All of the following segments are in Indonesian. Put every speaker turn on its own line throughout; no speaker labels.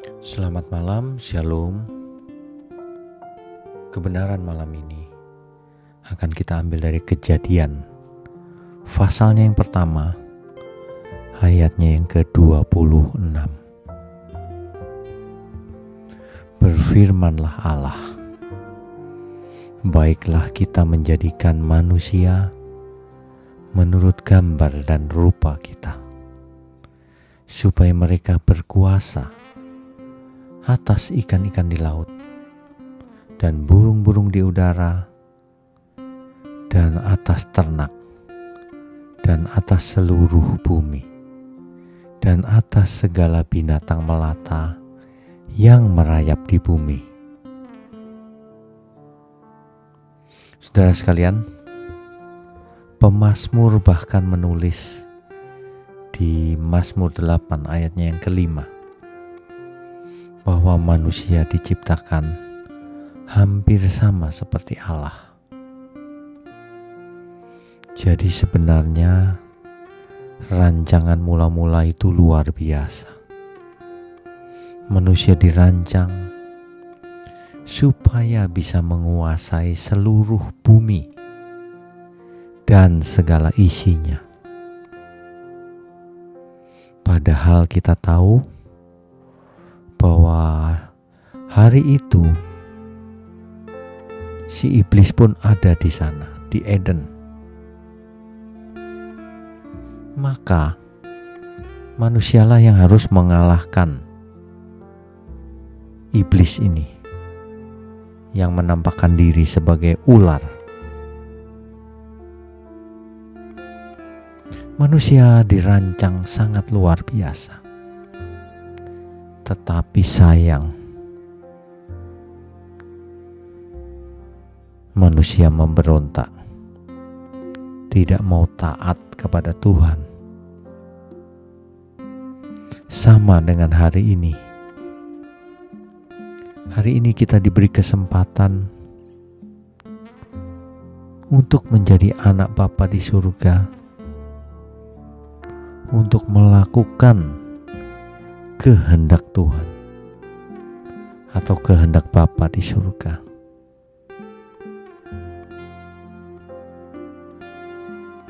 Selamat malam, Shalom. Kebenaran malam ini akan kita ambil dari Kejadian, pasalnya yang pertama, ayatnya yang ke-26. Berfirmanlah Allah, "Baiklah kita menjadikan manusia menurut gambar dan rupa kita, supaya mereka berkuasa." Atas ikan-ikan di laut dan burung-burung di udara dan atas ternak dan atas seluruh bumi dan atas segala binatang melata yang merayap di bumi. Saudara sekalian, pemazmur bahkan menulis di Mazmur 8 ayatnya yang kelima bahwa manusia diciptakan hampir sama seperti Allah. Jadi sebenarnya rancangan mula-mula itu luar biasa. Manusia dirancang supaya bisa menguasai seluruh bumi dan segala isinya. Padahal kita tahu bahwa hari itu si iblis pun ada di sana, di Eden. Maka manusialah yang harus mengalahkan iblis ini yang menampakkan diri sebagai ular. Manusia dirancang sangat luar biasa tetapi sayang. Manusia memberontak, tidak mau taat kepada Tuhan. Sama dengan hari ini. Hari ini kita diberi kesempatan untuk menjadi anak Bapa di surga, untuk melakukan kehendak Tuhan atau kehendak Bapa di surga.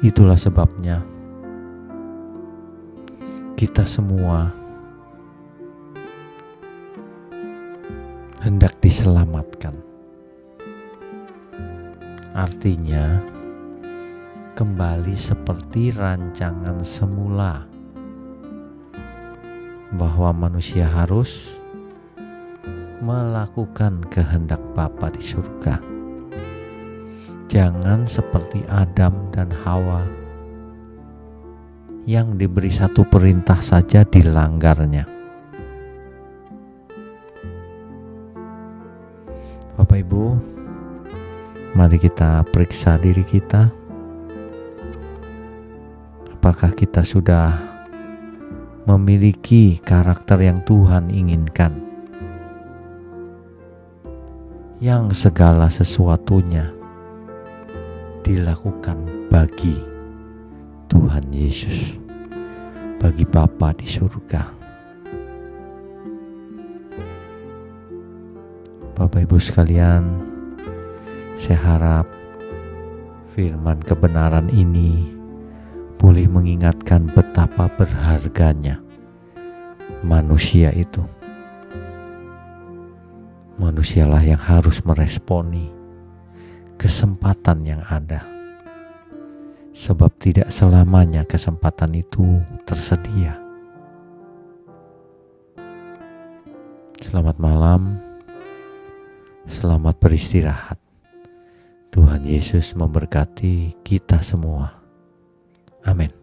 Itulah sebabnya kita semua hendak diselamatkan. Artinya, kembali seperti rancangan semula bahwa manusia harus melakukan kehendak Bapa di surga. Jangan seperti Adam dan Hawa yang diberi satu perintah saja dilanggarnya. Bapak Ibu, mari kita periksa diri kita. Apakah kita sudah memiliki karakter yang Tuhan inginkan, yang segala sesuatunya dilakukan bagi Tuhan Yesus, bagi Bapa di surga. Bapak Ibu sekalian, saya harap firman kebenaran ini boleh mengingatkan betapa berharganya manusia itu. Manusialah yang harus meresponi kesempatan yang ada, sebab tidak selamanya kesempatan itu tersedia. Selamat malam, selamat beristirahat. Tuhan Yesus memberkati kita semua. Amin.